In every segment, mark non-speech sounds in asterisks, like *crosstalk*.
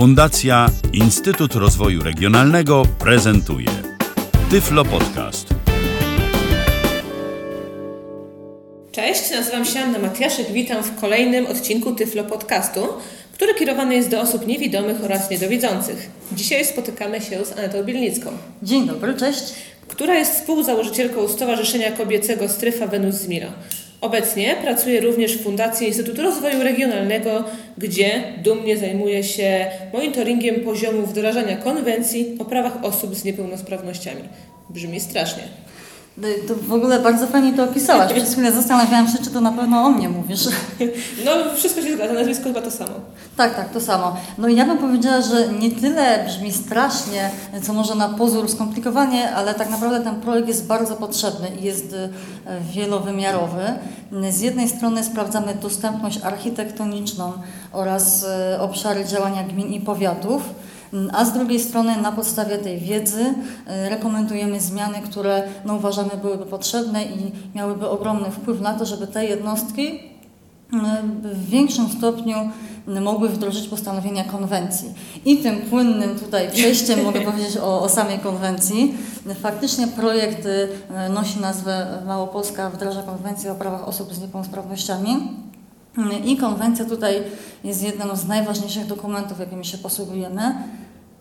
Fundacja Instytut Rozwoju Regionalnego prezentuje Tyflo Podcast. Cześć, nazywam się Anna Matiaszek. Witam w kolejnym odcinku Tyflo Podcastu, który kierowany jest do osób niewidomych oraz niedowidzących. Dzisiaj spotykamy się z Anetą Bielnicką, Dzień dobry, cześć. która jest współzałożycielką Stowarzyszenia Kobiecego Stryfa Venus z Milo. Obecnie pracuje również w Fundacji Instytutu Rozwoju Regionalnego, gdzie dumnie zajmuje się monitoringiem poziomu wdrażania konwencji o prawach osób z niepełnosprawnościami. Brzmi strasznie. Y, To w ogóle bardzo fajnie to opisałaś. Przez chwilę zastanawiałam się, czy to na pewno o mnie mówisz. *laughs* No, wszystko się zgadza, nazwisko chyba to samo. Tak, tak, to samo. No i ja bym powiedziała, że nie tyle brzmi strasznie, co może na pozór skomplikowanie, ale tak naprawdę ten projekt jest bardzo potrzebny i jest y, wielowymiarowy. Z jednej strony sprawdzamy dostępność architektoniczną oraz y, obszary działania gmin i powiatów. A z drugiej strony na podstawie tej wiedzy y, rekomendujemy zmiany, które no, uważamy byłyby potrzebne i miałyby ogromny wpływ na to, żeby te jednostki y, w większym stopniu mogły wdrożyć postanowienia konwencji. I tym płynnym tutaj przejściem *laughs* mogę powiedzieć o, o samej konwencji. Faktycznie projekt y, nosi nazwę Małopolska wdraża konwencję o prawach osób z niepełnosprawnościami. I konwencja tutaj jest jednym z najważniejszych dokumentów, jakimi się posługujemy.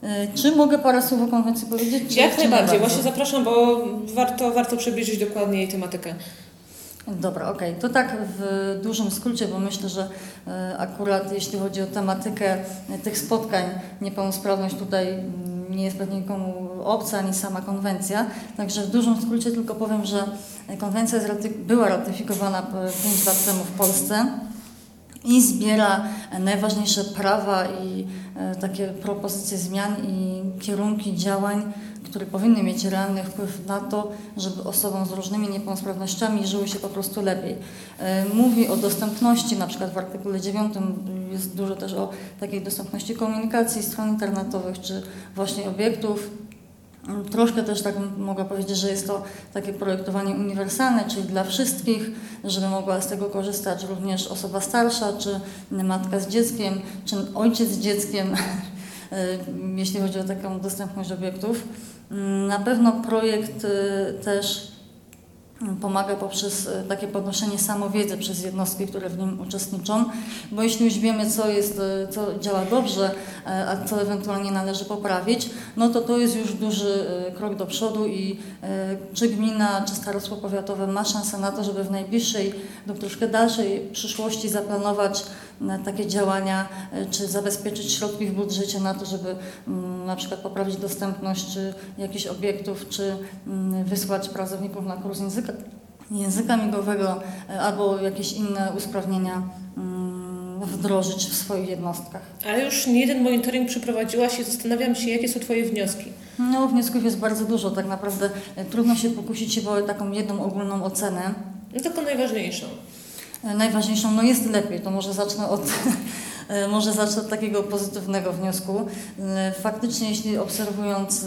Y, Czy mogę parę słów o konwencji powiedzieć? Jak najbardziej, właśnie zapraszam, bo warto, warto przybliżyć dokładnie jej tematykę. Dobra, okej. To tak w dużym skrócie, bo myślę, że e, akurat jeśli chodzi o tematykę tych spotkań, niepełnosprawność tutaj nie jest pewnie nikomu obca, ani sama konwencja. Także w dużym skrócie tylko powiem, że konwencja raty- była ratyfikowana 5 lat temu w Polsce i zbiera najważniejsze prawa i e, takie propozycje zmian i kierunki działań, które powinny mieć realny wpływ na to, żeby osobom z różnymi niepełnosprawnościami żyło się po prostu lepiej. E, Mówi o dostępności, na przykład w artykule 9 jest dużo też o takiej dostępności komunikacji, stron internetowych czy właśnie obiektów. Troszkę też tak mogę powiedzieć, że jest to takie projektowanie uniwersalne, czyli dla wszystkich, żeby mogła z tego korzystać również osoba starsza, czy matka z dzieckiem, czy ojciec z dzieckiem, *laughs* jeśli chodzi o taką dostępność obiektów. Na pewno projekt y, też pomaga poprzez e, takie podnoszenie samowiedzy przez jednostki, które w nim uczestniczą, bo jeśli już wiemy, co jest, e, co działa dobrze, e, a co ewentualnie należy poprawić, no to to jest już duży krok do przodu i czy gmina, czy starostwo powiatowe ma szansę na to, żeby w najbliższej lub troszkę dalszej przyszłości zaplanować takie działania, czy zabezpieczyć środki w budżecie na to, żeby mm, na przykład poprawić dostępność jakichś obiektów, czy mm, wysłać pracowników na kurs języka, języka migowego e, albo jakieś inne usprawnienia mm, wdrożyć w swoich jednostkach. Ale już nie jeden monitoring przeprowadziłaś i zastanawiam się, jakie są Twoje wnioski. No, wniosków jest bardzo dużo, tak naprawdę e, trudno się pokusić o taką jedną ogólną ocenę. No taką najważniejszą. E, Najważniejszą, no jest lepiej, to może zacznę od, *laughs* może zacznę od takiego pozytywnego wniosku. Faktycznie, jeśli obserwując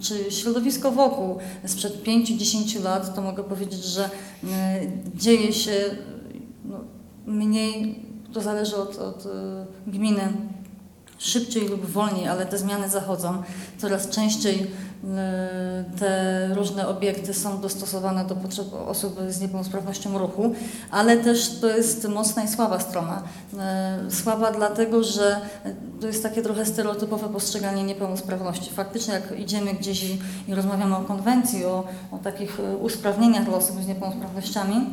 czy środowisko wokół sprzed 5-10 lat, to mogę powiedzieć, że e, dzieje się no, mniej, to zależy od, od e, gminy, szybciej lub wolniej, ale te zmiany zachodzą. Coraz częściej e, te różne obiekty są dostosowane do potrzeb osób z niepełnosprawnością ruchu, ale też to jest mocna i słaba strona. E, Słaba dlatego, że to jest takie trochę stereotypowe postrzeganie niepełnosprawności. Faktycznie jak idziemy gdzieś i, i rozmawiamy o konwencji, o, o takich e, usprawnieniach dla osób z niepełnosprawnościami,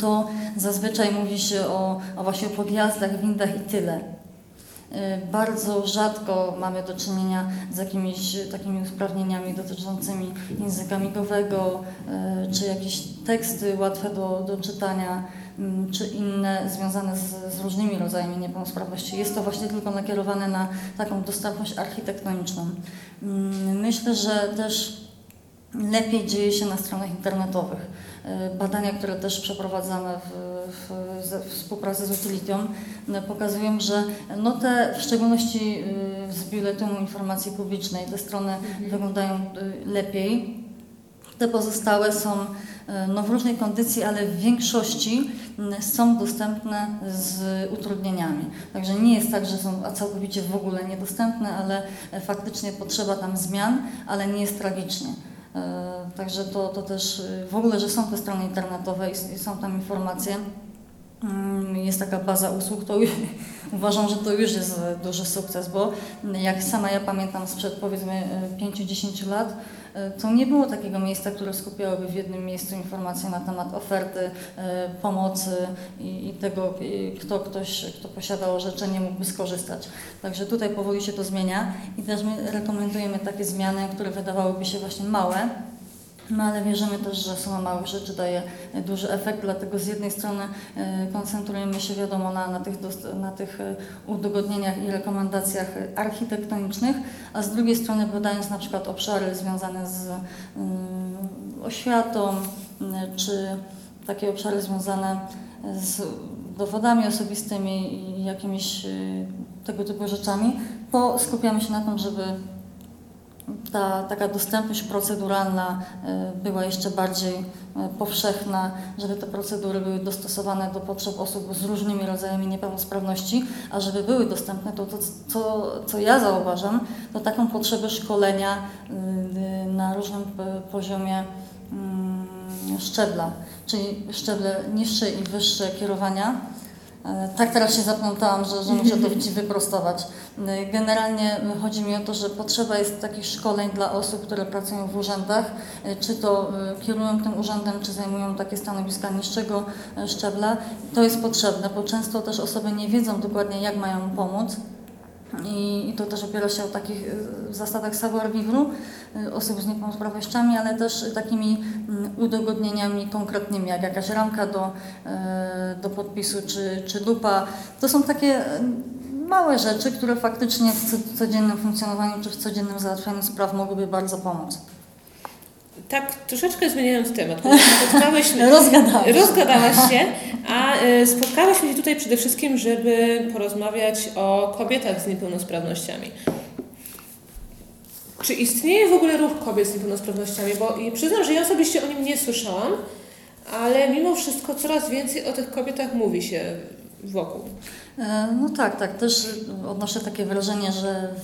to zazwyczaj mówi się o, o właśnie o podjazdach, windach i tyle. Y, Bardzo rzadko mamy do czynienia z jakimiś takimi usprawnieniami dotyczącymi języka migowego, y, czy jakieś teksty łatwe do, do czytania, mm, czy inne związane z, z różnymi rodzajami niepełnosprawności. Jest to właśnie tylko nakierowane na taką dostępność architektoniczną. Mm, Myślę, że też lepiej dzieje się na stronach internetowych. Y, Badania, które też przeprowadzamy w, w, w współpracy z Utilityą, y, pokazują, że no te, w szczególności z Biuletynu Informacji Publicznej, te strony wyglądają y, lepiej. Te pozostałe są no w różnej kondycji, ale w większości są dostępne z utrudnieniami. Także nie jest tak, że są całkowicie w ogóle niedostępne, ale faktycznie potrzeba tam zmian, ale nie jest tragicznie. Także to, to też w ogóle, że są te strony internetowe i są tam informacje, Mm, jest taka baza usług, to *laughs* uważam, że to już jest duży sukces, bo jak sama ja pamiętam sprzed powiedzmy 5-10 lat, e, to nie było takiego miejsca, które skupiałoby w jednym miejscu informacje na temat oferty, e, pomocy i, i tego, kto ktoś, kto posiada orzeczenie mógłby skorzystać. Także tutaj powoli się to zmienia i też my rekomendujemy takie zmiany, które wydawałyby się właśnie małe, no ale wierzymy też, że suma małych rzeczy daje duży efekt, dlatego z jednej strony e, koncentrujemy się wiadomo na, na, tych, na tych e, udogodnieniach i rekomendacjach architektonicznych, a z drugiej strony badając na przykład obszary związane z um, oświatą, czy takie obszary związane z dowodami osobistymi i jakimiś e, tego typu rzeczami, to skupiamy się na tym, żeby ta taka dostępność proceduralna e, była jeszcze bardziej e, powszechna, żeby te procedury były dostosowane do potrzeb osób z różnymi rodzajami niepełnosprawności, a żeby były dostępne, to, to co, co ja zauważam, to taką potrzebę szkolenia e, na różnym poziomie mm, szczebla, czyli szczeble niższe i wyższe kierowania tak teraz się zaplątałam, że, że muszę to *laughs* Ci wyprostować. E, generalnie chodzi mi o to, że potrzeba jest takich szkoleń dla osób, które pracują w urzędach, e, czy to kierują tym urzędem, czy zajmują takie stanowiska niższego szczebla. To jest potrzebne, bo często też osoby nie wiedzą dokładnie, jak mają pomóc. I, to też opiera się o takich zasadach savoir-vivre y, osób z niepełnosprawnościami, ale też takimi mm, udogodnieniami konkretnymi, jak jakaś ramka do, y, do podpisu czy, czy lupa. To są takie małe rzeczy, które faktycznie w codziennym funkcjonowaniu czy w codziennym załatwianiu spraw mogłyby bardzo pomóc. Tak, troszeczkę zmieniając temat, spotkałyśmy, *laughs* rozgadałaś się, a spotkałyśmy się tutaj przede wszystkim, żeby porozmawiać o kobietach z niepełnosprawnościami. Czy istnieje w ogóle ruch kobiet z niepełnosprawnościami? Bo i przyznam, że ja osobiście o nim nie słyszałam, ale mimo wszystko coraz więcej o tych kobietach mówi się wokół. E, no tak, tak. Też odnoszę takie wrażenie, że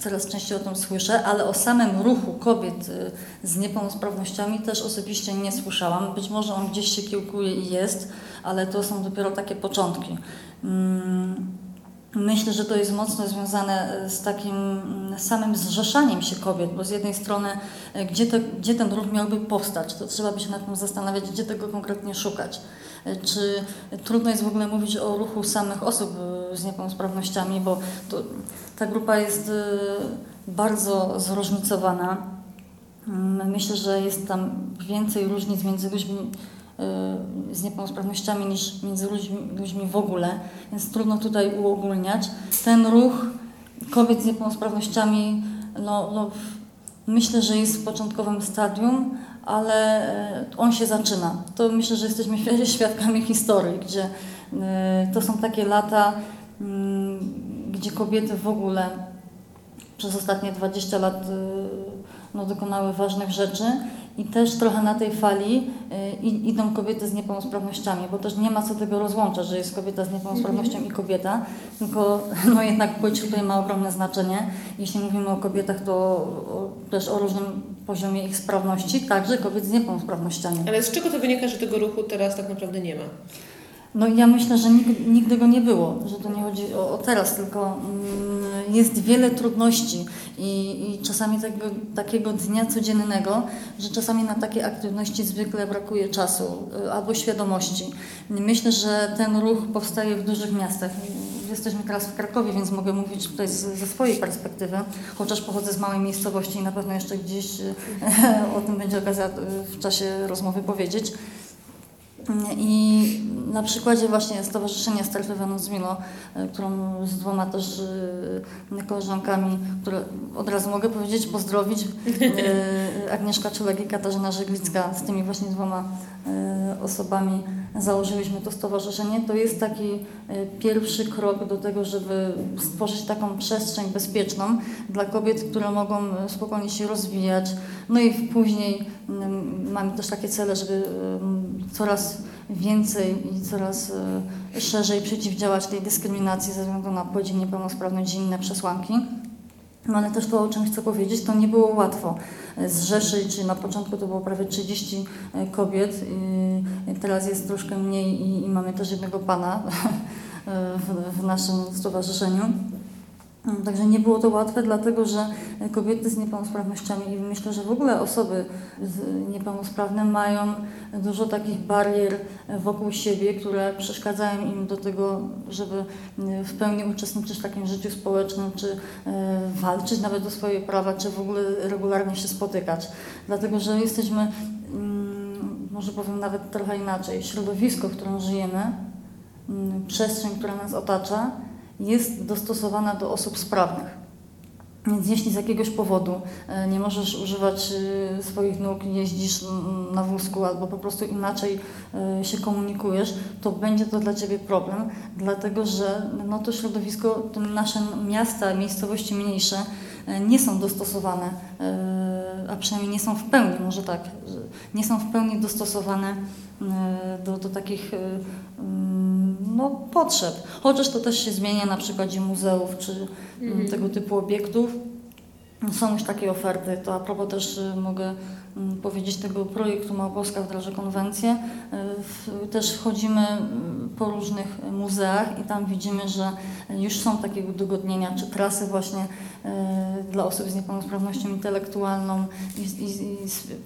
coraz częściej o tym słyszę, ale o samym ruchu kobiet y, z niepełnosprawnościami też osobiście nie słyszałam. Być może on gdzieś się kiełkuje i jest, ale to są dopiero takie początki. Mm, myślę, że to jest mocno związane y, z takim mm, samym zrzeszaniem się kobiet, bo z jednej strony, y, gdzie, te, gdzie ten ruch miałby powstać, to trzeba by się nad tym zastanawiać, gdzie tego konkretnie szukać. Czy trudno jest w ogóle mówić o ruchu samych osób z niepełnosprawnościami, bo to, ta grupa jest bardzo zróżnicowana. Mm, myślę, że jest tam więcej różnic między ludźmi z niepełnosprawnościami niż między ludźmi, ludźmi w ogóle, więc trudno tutaj uogólniać. Ten ruch kobiet z niepełnosprawnościami, no, no, myślę, że jest w początkowym stadium, ale e, on się zaczyna. To myślę, że jesteśmy *laughs* świadkami historii, gdzie e, to są takie lata, mm, gdzie kobiety w ogóle przez ostatnie 20 lat no, dokonały ważnych rzeczy i też trochę na tej fali y, idą kobiety z niepełnosprawnościami, bo też nie ma co tego rozłączać, że jest kobieta z niepełnosprawnością i kobieta, tylko *laughs* no jednak płeć tutaj ma ogromne znaczenie. Jeśli mówimy o kobietach, to też o różnym poziomie ich sprawności, także kobiet z niepełnosprawnościami. Ale z czego to wynika, że tego ruchu teraz tak naprawdę nie ma? No ja myślę, że nigdy, nigdy go nie było, że to nie chodzi o, o teraz, tylko mm, jest wiele trudności i, i czasami tego, takiego dnia codziennego, że czasami na takie aktywności zwykle brakuje czasu y, albo świadomości. Myślę, że ten ruch powstaje w dużych miastach. Jesteśmy teraz w Krakowie, więc mogę mówić tutaj z, ze swojej perspektywy, chociaż pochodzę z małej miejscowości i na pewno jeszcze gdzieś y, *laughs* o tym będzie okazja y, w czasie rozmowy powiedzieć. I na przykładzie właśnie Stowarzyszenia Strefy Milo, e, którą z dwoma też e, koleżankami, które od razu mogę powiedzieć, pozdrowić, e, *laughs* Agnieszka Czulek i Katarzyna Żeglicka, z tymi właśnie dwoma osobami założyliśmy to stowarzyszenie, to jest taki pierwszy krok do tego, żeby stworzyć taką przestrzeń bezpieczną dla kobiet, które mogą spokojnie się rozwijać. No i później mm, mamy też takie cele, żeby coraz więcej i coraz szerzej przeciwdziałać tej dyskryminacji ze względu na płeć, niepełnosprawność i inne przesłanki. No ale też to, o czym chcę powiedzieć, to nie było łatwo zrzeszyć. Na początku to było prawie 30 e, kobiet, teraz jest troszkę mniej i, i mamy też jednego pana *laughs* w, w naszym stowarzyszeniu. Mm, także nie było to łatwe, dlatego że kobiety z niepełnosprawnościami i myślę, że w ogóle osoby niepełnosprawne mają dużo takich barier wokół siebie, które przeszkadzają im do tego, żeby mm, w pełni uczestniczyć w takim życiu społecznym, czy e, walczyć nawet o swoje prawa, czy w ogóle regularnie się spotykać. Dlatego, że jesteśmy, mm, może powiem nawet trochę inaczej, środowisko, w którym żyjemy, przestrzeń, która nas otacza, jest dostosowana do osób sprawnych. Więc jeśli z jakiegoś powodu e, nie możesz używać e, swoich nóg, jeździsz na wózku albo po prostu inaczej e, się komunikujesz, to będzie to dla Ciebie problem, dlatego że no to środowisko, nasze miasta, miejscowości mniejsze nie są dostosowane, a przynajmniej nie są w pełni, może tak, nie są w pełni dostosowane do, do takich no, potrzeb. Chociaż to też się zmienia na przykładzie muzeów czy mm. tego typu obiektów. Są już takie oferty, to a propos też y, mogę powiedzieć tego projektu Małgorzata wdraża konwencję. Y, też chodzimy y, po różnych muzeach i tam widzimy, że już są takie udogodnienia, czy trasy właśnie dla osób z niepełnosprawnością intelektualną i, i, i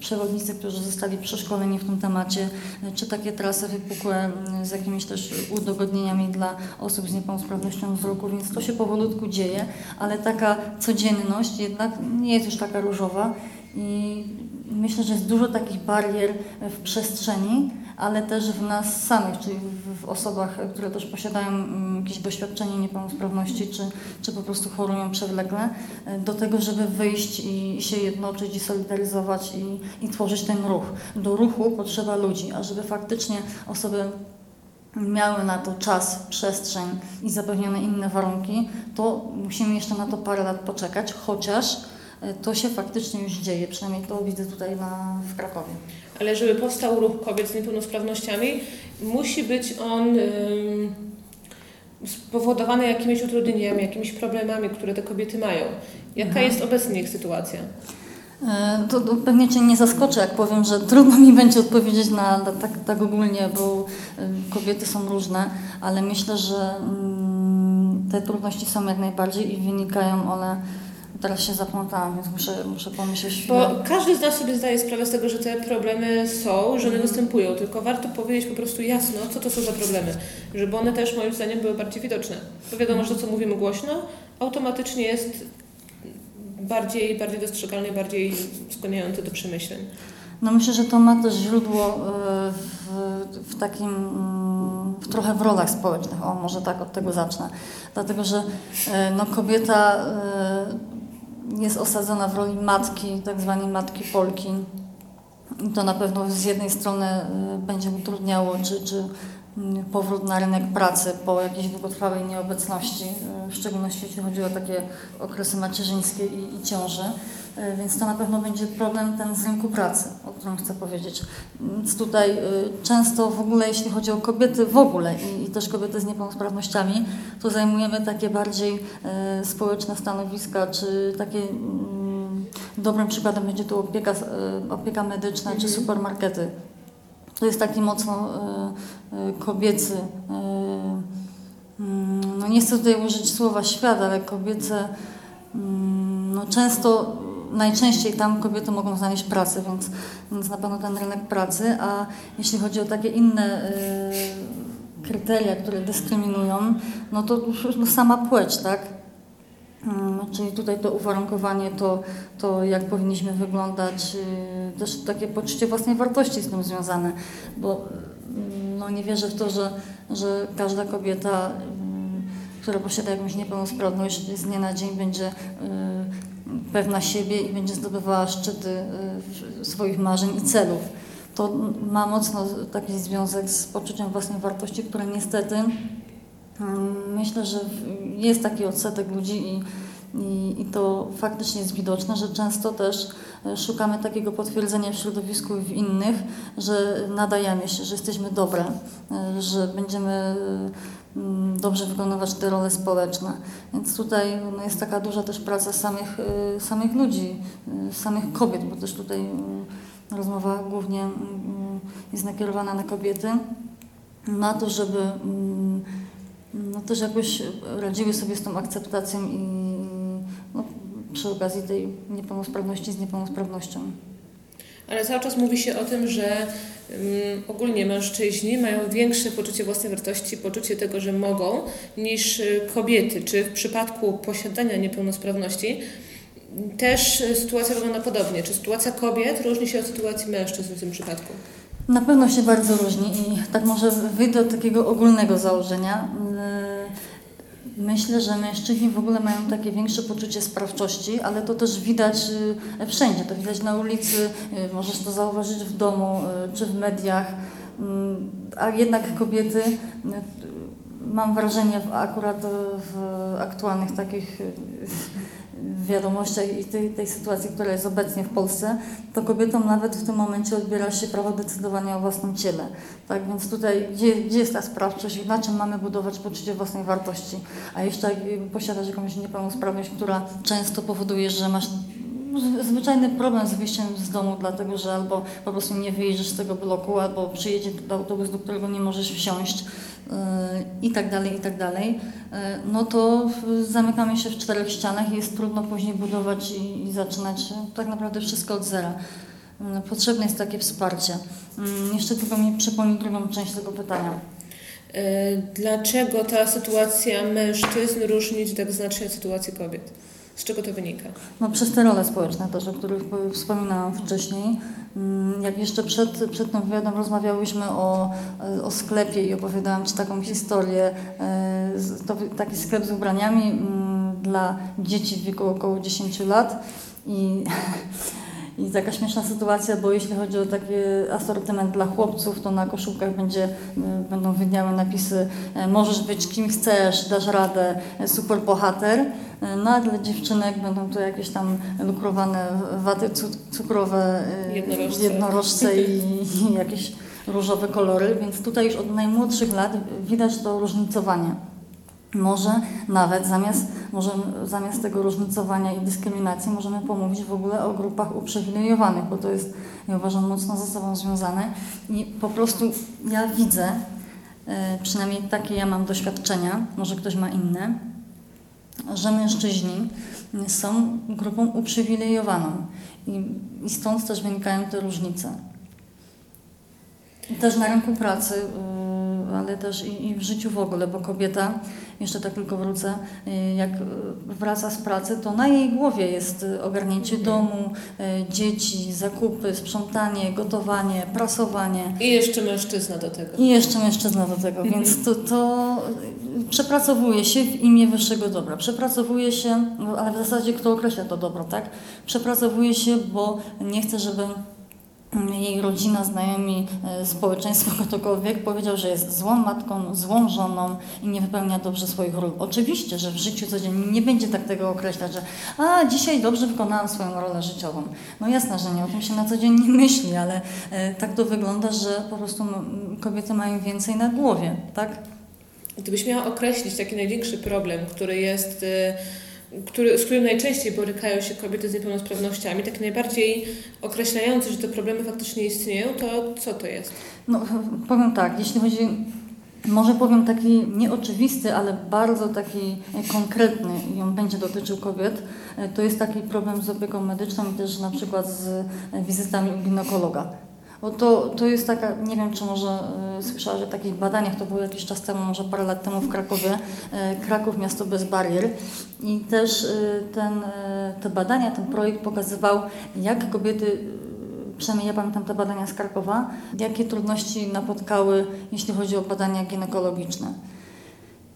przewodnicy, którzy zostali przeszkoleni w tym temacie, czy takie trasy wypukłe z jakimiś też udogodnieniami dla osób z niepełnosprawnością wzroku, więc to się powolutku dzieje, ale taka codzienność jednak nie jest już taka różowa i myślę, że jest dużo takich barier w przestrzeni, ale też w nas samych, czyli w, osobach, które też posiadają mm, jakieś doświadczenie niepełnosprawności, czy, czy po prostu chorują przewlekle, e, do tego, żeby wyjść i się jednoczyć i solidaryzować i, i tworzyć ten ruch. Do ruchu potrzeba ludzi, a żeby faktycznie osoby miały na to czas, przestrzeń i zapewnione inne warunki, to musimy jeszcze na to parę lat poczekać, chociaż to się faktycznie już dzieje, przynajmniej to widzę tutaj na, w Krakowie. Ale żeby powstał ruch kobiet z niepełnosprawnościami, musi być on spowodowany jakimiś utrudnieniami, jakimiś problemami, które te kobiety mają. Jaka mhm. jest obecnie ich sytuacja? E, to, to, pewnie Cię nie zaskoczę, jak powiem, że *laughs* trudno mi będzie odpowiedzieć na, na tak, tak, ogólnie, bo e, kobiety są różne, ale myślę, że mm, te trudności są jak najbardziej i wynikają one Teraz się zaplątałam, więc muszę, muszę pomyśleć. Bo każdy z nas sobie zdaje sprawę z tego, że te problemy są, że one występują, tylko warto powiedzieć po prostu jasno, co to są za problemy, żeby one też moim zdaniem były bardziej widoczne. Bo wiadomo, że to, co mówimy głośno, automatycznie jest bardziej, bardziej dostrzegalny, bardziej skłaniający do przemyśleń. No myślę, że to ma też źródło e, w, w takim, mm, w trochę w rolach społecznych. O, może tak od tego zacznę. Dlatego, że e, no, kobieta e, jest osadzona w roli matki, tak zwanej matki Polki. I to na pewno z jednej strony będzie utrudniało, czy, czy powrót na rynek pracy po jakiejś długotrwałej nieobecności, e, w szczególności jeśli chodzi o takie okresy macierzyńskie i, i ciąże. E, więc to na pewno będzie problem ten z rynku pracy, o którym chcę powiedzieć. Więc tutaj e, często w ogóle, jeśli chodzi o kobiety w ogóle i, i też kobiety z niepełnosprawnościami, to zajmujemy takie bardziej społeczne stanowiska, czy takie mm, dobrym przykładem będzie tu opieka, opieka medyczna, czy mhm. supermarkety to jest taki mocno e, e, kobiecy, e, mm, no nie chcę tutaj użyć słowa świat, ale kobiece, mm, no często, najczęściej tam kobiety mogą znaleźć pracę, więc, więc na pewno ten rynek pracy, a jeśli chodzi o takie inne kryteria, które dyskryminują, no to no sama płeć, tak? Mm, czyli tutaj to uwarunkowanie, to, to jak powinniśmy wyglądać, y, też takie poczucie własnej wartości z tym związane, bo mm, no nie wierzę w to, że, że każda kobieta, mm, która posiada jakąś niepełnosprawność, z dnia na dzień będzie y, pewna siebie i będzie zdobywała szczyty y, swoich marzeń i celów. to ma mocno taki związek z poczuciem własnej wartości, które niestety mm, myślę, że jest taki odsetek ludzi i, i, i to faktycznie jest widoczne, że często też e, szukamy takiego potwierdzenia w środowisku i w innych, że nadajemy się, że jesteśmy dobre, e, że będziemy dobrze wykonywać te role społeczne. Więc tutaj no, jest taka duża też praca samych, e, samych ludzi, samych kobiet, bo też tutaj rozmowa głównie mm, jest nakierowana na kobiety, na to, żeby mm, no, też jakoś radziły sobie z tą akceptacją i no, przy okazji tej niepełnosprawności z niepełnosprawnością. Ale cały czas mówi się o tym, że um, ogólnie mężczyźni mają większe poczucie własnej wartości, poczucie tego, że mogą, niż kobiety. Czy w przypadku posiadania niepełnosprawności też sytuacja wygląda podobnie. Czy sytuacja kobiet różni się od sytuacji mężczyzn w tym przypadku? Na pewno się bardzo różni i tak może wyjdę od takiego ogólnego założenia. Yy, myślę, że mężczyźni w ogóle mają takie większe poczucie sprawczości, ale to też widać yy, wszędzie. To widać na ulicy, yy, możesz to zauważyć w domu czy w mediach. A jednak kobiety, mam wrażenie, akurat w aktualnych takich wiadomościach i tej, tej sytuacji, która jest obecnie w Polsce, to kobietom nawet w tym momencie odbiera się prawo decydowania o własnym ciele. Tak więc tutaj, gdzie, gdzie jest ta sprawczość na czym mamy budować poczucie własnej wartości? A jeszcze jak posiadasz jakąś niepełnosprawność, która często powoduje, że masz zwyczajny problem z wyjściem z domu, dlatego że albo po prostu nie wyjedziesz z tego bloku, albo przyjedzie autobus, do którego nie możesz wsiąść i tak dalej, i tak dalej, e, no to zamykamy się w czterech ścianach i jest trudno później budować i, i zaczynać tak naprawdę wszystko od zera. Potrzebne jest takie wsparcie. Jeszcze tylko mi przypomnij drugą część tego pytania. Dlaczego ta sytuacja mężczyzn różni się tak znacznie od sytuacji kobiet? Z czego to wynika? No, przez te role społeczne też, o których wspominałam wcześniej. Mm, jak jeszcze przed, przed tym wywiadem rozmawiałyśmy o, o sklepie i opowiadałam Ci taką historię. E, to taki sklep z ubraniami mm, dla dzieci w wieku około 10 lat. I *laughs* I taka śmieszna sytuacja, bo jeśli chodzi o taki asortyment dla chłopców, to na koszulkach będzie, y, będą widniały napisy e, możesz być kim chcesz, dasz radę, e, super bohater. E, no a dla dziewczynek będą to jakieś tam lukrowane waty cukrowe, jednorożce, jednorożce i, *laughs* i jakieś różowe kolory, więc tutaj już od najmłodszych lat widać to różnicowanie. Może nawet zamiast, może zamiast tego różnicowania i dyskryminacji możemy pomówić w ogóle o grupach uprzywilejowanych, bo to jest, ja uważam, mocno ze sobą związane. I po prostu ja widzę, e, przynajmniej takie ja mam doświadczenia, może ktoś ma inne, że mężczyźni są grupą uprzywilejowaną i, i stąd też wynikają te różnice. I też na rynku pracy y, ale też i, i, w życiu w ogóle, bo kobieta, jeszcze tak tylko wrócę, y, jak wraca z pracy, to na jej głowie jest ogarnięcie domu, y, dzieci, zakupy, sprzątanie, gotowanie, prasowanie. I jeszcze mężczyzna do tego. I jeszcze mężczyzna do tego, mhm. więc to, to przepracowuje się w imię wyższego dobra. Przepracowuje się, ale w zasadzie kto określa to dobro, tak? Przepracowuje się, bo nie chce, żeby jej rodzina, znajomi, e, społeczeństwo, *laughs* ktokolwiek powiedział, że jest złą matką, złą żoną i nie wypełnia dobrze swoich ról. Oczywiście, że w życiu codziennie nie będzie tak tego określać, że a dzisiaj dobrze wykonałam swoją rolę życiową. No jasne, że nie, o tym się na co dzień nie *laughs* myśli, ale e, tak to wygląda, że po prostu kobiety mają więcej na głowie, tak? Gdybyś miała określić taki największy problem, który jest... Y który, z którym najczęściej borykają się kobiety z niepełnosprawnościami, tak najbardziej określający, że te problemy faktycznie istnieją, to co to jest? No, powiem tak, jeśli chodzi, może powiem taki nieoczywisty, ale bardzo taki konkretny i on będzie dotyczył kobiet, to jest taki problem z opieką medyczną i też na przykład z wizytami u ginekologa. Bo to, to jest taka, nie wiem czy może y, słyszała, że w takich badaniach, to było jakiś czas temu, może parę lat temu w Krakowie, y, Kraków miasto bez barier i też y, ten, y, te badania, ten projekt pokazywał, jak kobiety przynajmniej ja pamiętam te badania z Krakowa, jakie trudności napotkały, jeśli chodzi o badania ginekologiczne.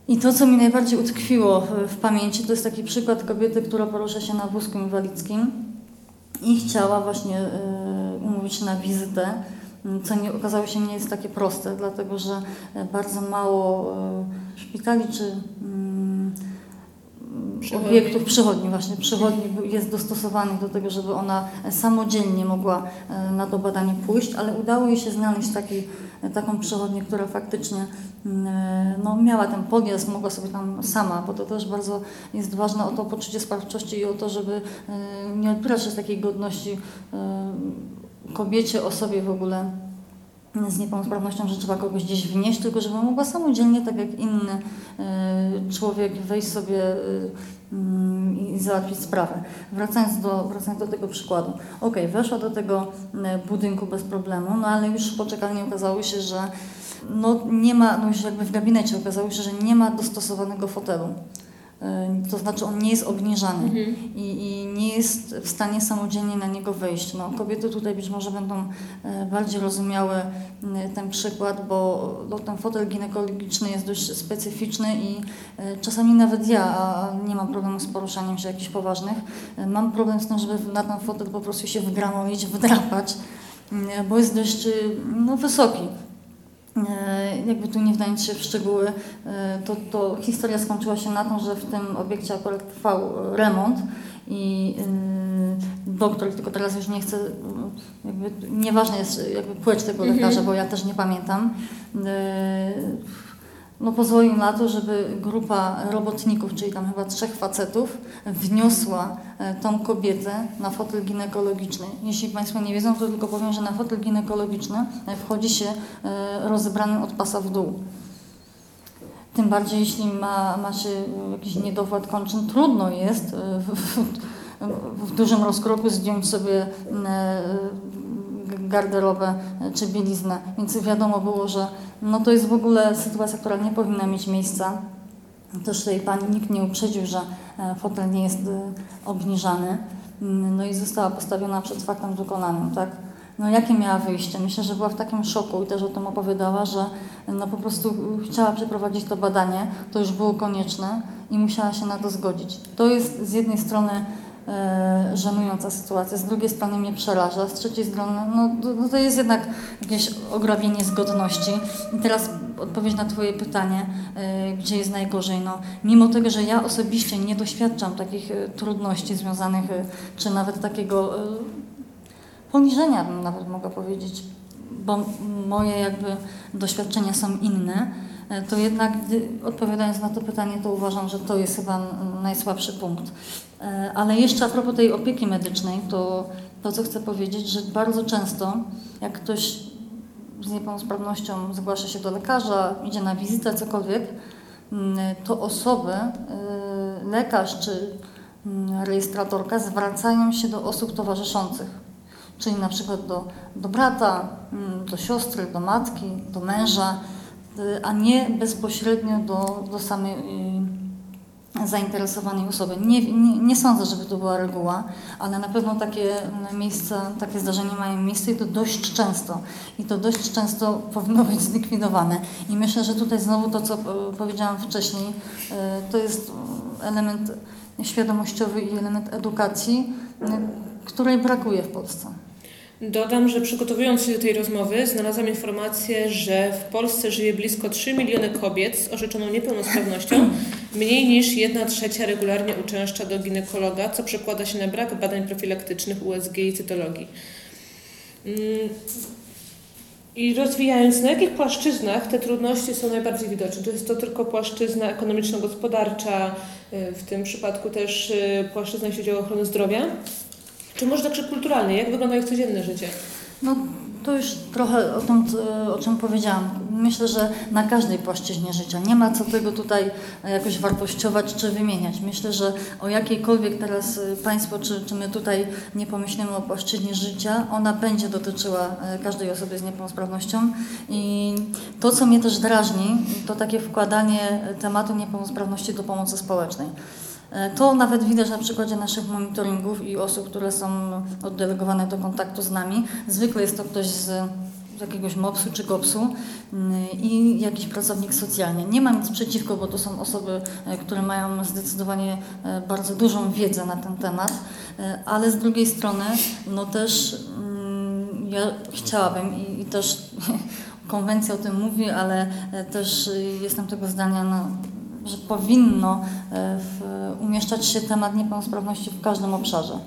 I to, co mi najbardziej utkwiło w pamięci, to jest taki przykład kobiety, która porusza się na wózku inwalidzkim i chciała właśnie y, umówić na wizytę co nie, okazało się nie jest takie proste, dlatego że bardzo mało szpitali czy Przychodni. obiektów przychodni, właśnie przychodni jest dostosowanych do tego, żeby ona samodzielnie mogła e, na to badanie pójść, ale udało jej się znaleźć taki, taką przychodnię, która faktycznie mm, e, no, miała ten podjazd, mogła sobie tam sama, bo to też bardzo jest ważne o to poczucie sprawczości i o to, żeby e, nie z takiej godności kobiecie, osobie w ogóle z niepełnosprawnością, że trzeba kogoś gdzieś wnieść, tylko żeby mogła samodzielnie, tak jak inny y, człowiek, wejść sobie y, mm, i załatwić sprawę. Wracając do, wracając do tego przykładu. Ok, weszła do tego y, budynku bez problemu, no ale już po czekaniu okazało się, że no nie ma, no już jakby w gabinecie okazało się, że nie ma dostosowanego fotelu. To znaczy on nie jest obniżany Mhm. i, i nie jest w stanie samodzielnie na niego wejść. No, kobiety tutaj być może będą e, bardziej rozumiały ten przykład, bo no, ten fotel ginekologiczny jest dość specyficzny i e, czasami nawet ja, a nie mam problemu z poruszaniem się jakichś poważnych, mam problem z tym, żeby na ten fotel po prostu się wgramowić, wdrapać, bo jest dość no, wysoki. E, Jakby tu nie wdając się w szczegóły, e, to, to historia skończyła się na tym, że w tym obiekcie akurat trwał remont i e, doktor, tylko teraz już nie chcę, jakby nieważne jest jakby płeć tego Mhm. lekarza, bo ja też nie pamiętam, e, no pozwolił na to, żeby grupa robotników, czyli tam chyba trzech facetów, wniosła e, tą kobietę na fotel ginekologiczny. Jeśli Państwo nie wiedzą, to tylko powiem, że na fotel ginekologiczny e, wchodzi się e, rozebranym od pasa w dół. Tym bardziej, jeśli ma, ma się jakiś niedowład kończyn, trudno jest w, w, w dużym rozkroku zdjąć sobie garderobę e, czy bieliznę. Więc wiadomo było, że no to jest w ogóle sytuacja, która nie powinna mieć miejsca. Też tutaj Pani nikt nie uprzedził, że e, fotel nie jest e, obniżany. Mm, No i została postawiona przed faktem dokonanym, tak? No jakie miała wyjście? Myślę, że była w takim szoku i też o tym opowiadała, że no po prostu chciała przeprowadzić to badanie, to już było konieczne i musiała się na to zgodzić. To jest z jednej strony żenująca sytuacja, z drugiej strony mnie przeraża, z trzeciej strony no, to, no to jest jednak jakieś ograbienie z godności. I teraz odpowiedź na Twoje pytanie, e, gdzie jest najgorzej. No, mimo tego, że ja osobiście nie doświadczam takich e, trudności związanych, e, czy nawet takiego e, poniżenia, bym nawet mogła powiedzieć, bo moje jakby doświadczenia są inne, e, to jednak odpowiadając na to pytanie, to uważam, że to jest chyba najsłabszy punkt. E, Ale jeszcze a propos tej opieki medycznej, to to, co chcę powiedzieć, że bardzo często, jak ktoś z niepełnosprawnością zgłasza się do lekarza, idzie na wizytę, cokolwiek, to osoby, y, lekarz czy rejestratorka zwracają się do osób towarzyszących czyli na przykład do, do brata, do siostry, do matki, do męża, a nie bezpośrednio do, do samej y, zainteresowanej osoby. Nie, nie, nie sądzę, żeby to była reguła, ale na pewno takie miejsca, takie zdarzenia mają miejsce i to dość często. I to dość często *laughs* powinno być zlikwidowane. I myślę, że tutaj znowu to, co y, powiedziałam wcześniej, y, to jest y, element świadomościowy i element edukacji, y, której brakuje w Polsce. Dodam, że przygotowując się do tej rozmowy, znalazłam informację, że w Polsce żyje blisko 3 miliony kobiet z orzeczoną niepełnosprawnością. Mniej niż 1 trzecia regularnie uczęszcza do ginekologa, co przekłada się na brak badań profilaktycznych USG i cytologii. Mm, I rozwijając, na jakich płaszczyznach te trudności są najbardziej widoczne? To jest to tylko płaszczyzna ekonomiczno-gospodarcza, y, w tym przypadku też y, płaszczyzna, jeśli chodzi o ochronę zdrowia? Czy może także kulturalnie? Jak wygląda ich codzienne życie? No to już trochę o tym, o czym powiedziałam. Myślę, że na każdej płaszczyźnie życia nie ma co tego tutaj jakoś wartościować czy wymieniać. Myślę, że o jakiejkolwiek teraz y, Państwo czy, czy my tutaj nie pomyślimy o płaszczyźnie życia, ona będzie dotyczyła y, każdej osoby z niepełnosprawnością. I to, co mnie też drażni, to takie wkładanie tematu niepełnosprawności do pomocy społecznej. E, To nawet widać na przykładzie naszych monitoringów i osób, które są oddelegowane do kontaktu z nami. Zwykle jest to ktoś z, jakiegoś MOPS-u czy GOPS-u mm, i jakiś pracownik socjalny. Nie mam nic przeciwko, bo to są osoby, e, które mają zdecydowanie e, bardzo dużą wiedzę na ten temat, ale z drugiej strony no też mm, ja chciałabym i, i też *laughs* konwencja o tym mówi, ale też jestem tego zdania, no, że powinno e, umieszczać się temat niepełnosprawności w każdym obszarze.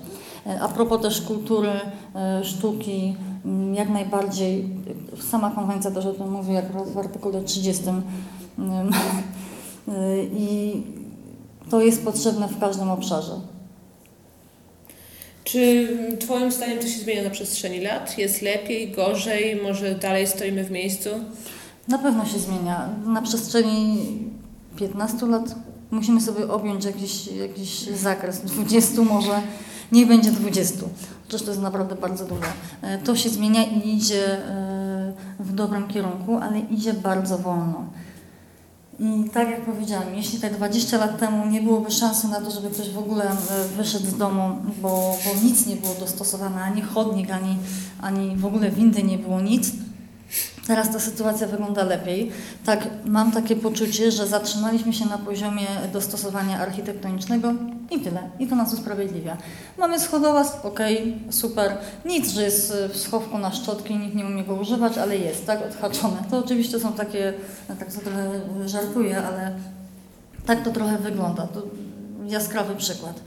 E, a propos też kultury, sztuki, jak najbardziej, sama konwencja też o tym mówi, jak w artykule 30. I to jest potrzebne w każdym obszarze. Czy Twoim zdaniem to się zmienia na przestrzeni lat? Jest lepiej, gorzej, może dalej stoimy w miejscu? Na pewno się zmienia. Na przestrzeni 15 lat musimy sobie objąć jakiś, jakiś zakres, 20 może, niech będzie 20. Chociaż to jest naprawdę bardzo dużo. E, to się zmienia i idzie e, w dobrym kierunku, ale idzie bardzo wolno. I tak jak powiedziałam, jeśli te 20 lat temu nie byłoby szansy na to, żeby ktoś w ogóle e, wyszedł z domu, bo, bo nic nie było dostosowane, ani chodnik, ani, ani w ogóle windy nie było nic, Teraz ta sytuacja wygląda lepiej. Tak, mam takie poczucie, że zatrzymaliśmy się na poziomie dostosowania architektonicznego i tyle. I to nas usprawiedliwia. Mamy schodowaz, ok, super. Nic, że jest w schowku na szczotki, nikt nie umie go używać, ale jest, tak, odhaczone. To oczywiście są takie, tak to trochę żartuję, ale tak to trochę wygląda. To jaskrawy przykład.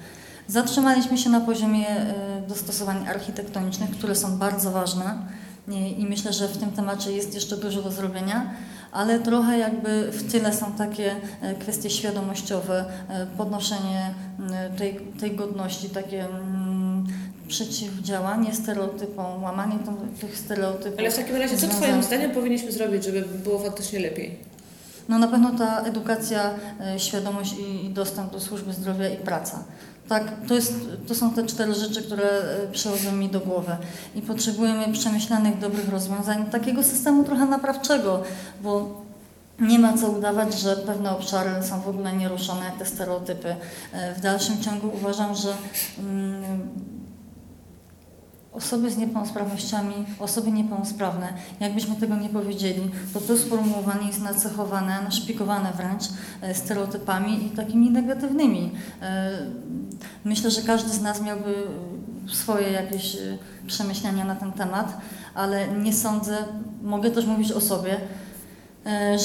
Zatrzymaliśmy się na poziomie e, dostosowań architektonicznych, które są bardzo ważne i myślę, że w tym temacie jest jeszcze dużo do zrobienia, ale trochę jakby w tyle są takie e, kwestie świadomościowe, e, podnoszenie tej, tej godności, takie przeciwdziałanie stereotypom, łamanie tych stereotypów. Ale w takim razie, co Twoim zdaniem powinniśmy zrobić, żeby było faktycznie lepiej? No na pewno ta edukacja, e, świadomość i dostęp do służby zdrowia i praca. Tak, to, jest, to są te cztery rzeczy, które e, przychodzą mi do głowy. I potrzebujemy przemyślanych, dobrych rozwiązań, takiego systemu trochę naprawczego, bo nie ma co udawać, że pewne obszary są w ogóle nieruszone, te stereotypy. E, w dalszym ciągu uważam, że mm, osoby z niepełnosprawnościami, osoby niepełnosprawne, jakbyśmy tego nie powiedzieli, to to sformułowanie jest nacechowane, naszpikowane wręcz e, stereotypami i takimi negatywnymi. E, myślę, że każdy z nas miałby swoje jakieś e, przemyślenia na ten temat, ale nie sądzę, mogę też mówić o sobie,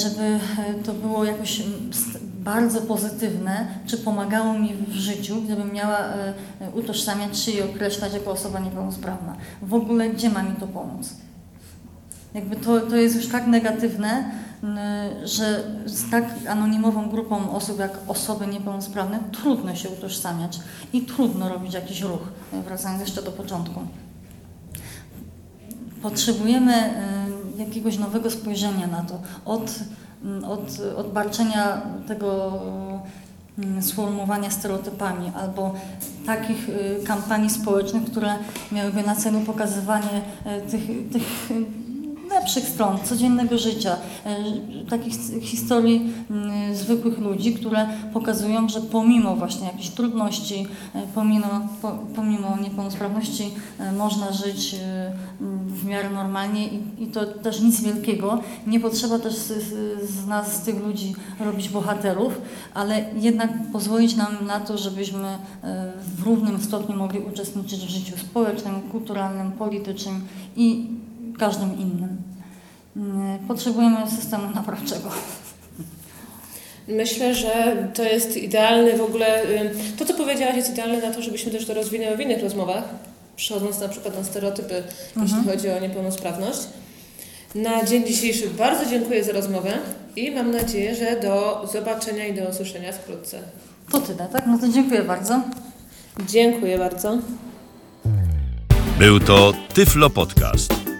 żeby to było jakoś bardzo pozytywne, czy pomagało mi w życiu, gdybym miała e, utożsamiać się i określać jako osoba niepełnosprawna. W ogóle gdzie ma mi to pomóc? Jakby to, to jest już tak negatywne, że z tak anonimową grupą osób jak osoby niepełnosprawne trudno się utożsamiać i trudno robić jakiś ruch, wracając jeszcze do początku. Potrzebujemy e, jakiegoś nowego spojrzenia na to. Od od, od barczenia tego mm, sformułowania stereotypami albo takich y, kampanii społecznych, które miałyby na celu pokazywanie y, tych, tych lepszych stron codziennego życia, e, takich historii mm, zwykłych ludzi, które pokazują, że pomimo właśnie jakichś trudności, e, pomimo, pomimo niepełnosprawności e, można żyć w miarę normalnie i, to też nic wielkiego. Nie potrzeba też z, z nas, z tych ludzi robić bohaterów, ale jednak pozwolić nam na to, żebyśmy w równym stopniu mogli uczestniczyć w życiu społecznym, kulturalnym, politycznym i każdym innym. Mm, potrzebujemy systemu naprawczego. Myślę, że to jest idealny w ogóle, to co powiedziałaś jest idealne na to, żebyśmy też to rozwinęły w innych rozmowach, przechodząc na przykład na stereotypy, mhm. jeśli chodzi o niepełnosprawność. Na dzień dzisiejszy bardzo dziękuję za rozmowę i mam nadzieję, że do zobaczenia i do usłyszenia wkrótce. To tyle, tak? No to dziękuję bardzo. Dziękuję bardzo. Był to Tyflo Podcast.